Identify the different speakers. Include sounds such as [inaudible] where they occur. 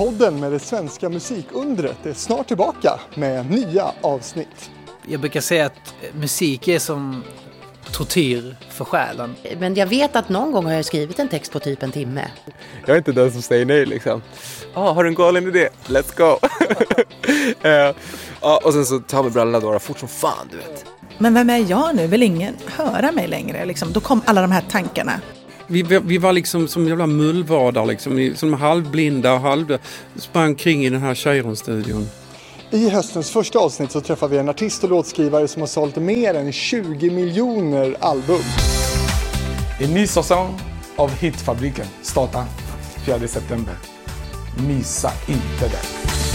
Speaker 1: Podden med det svenska musikundret är snart tillbaka med nya avsnitt.
Speaker 2: Jag brukar säga att musik är som tortyr för själen.
Speaker 3: Men jag vet att någon gång har jag skrivit en text på typ en timme.
Speaker 4: Jag är inte den som säger nej liksom. Ah, har du en galen idé? Let's go! uh, [laughs] ja, och sen så tar vi brallorna några fort som fan, du vet.
Speaker 5: Men vem är jag nu? Vill ingen höra mig längre? Liksom. Då kom alla de här tankarna.
Speaker 6: Vi, vi var liksom som jävla mullvadar, liksom, som halvblinda och halv... sprang kring i den här Cheiron-studion.
Speaker 1: I höstens första avsnitt så träffar vi en artist och låtskrivare som har sålt mer än 20 miljoner album.
Speaker 7: En ny säsong av Hitfabriken startar 4 september. Missa inte det.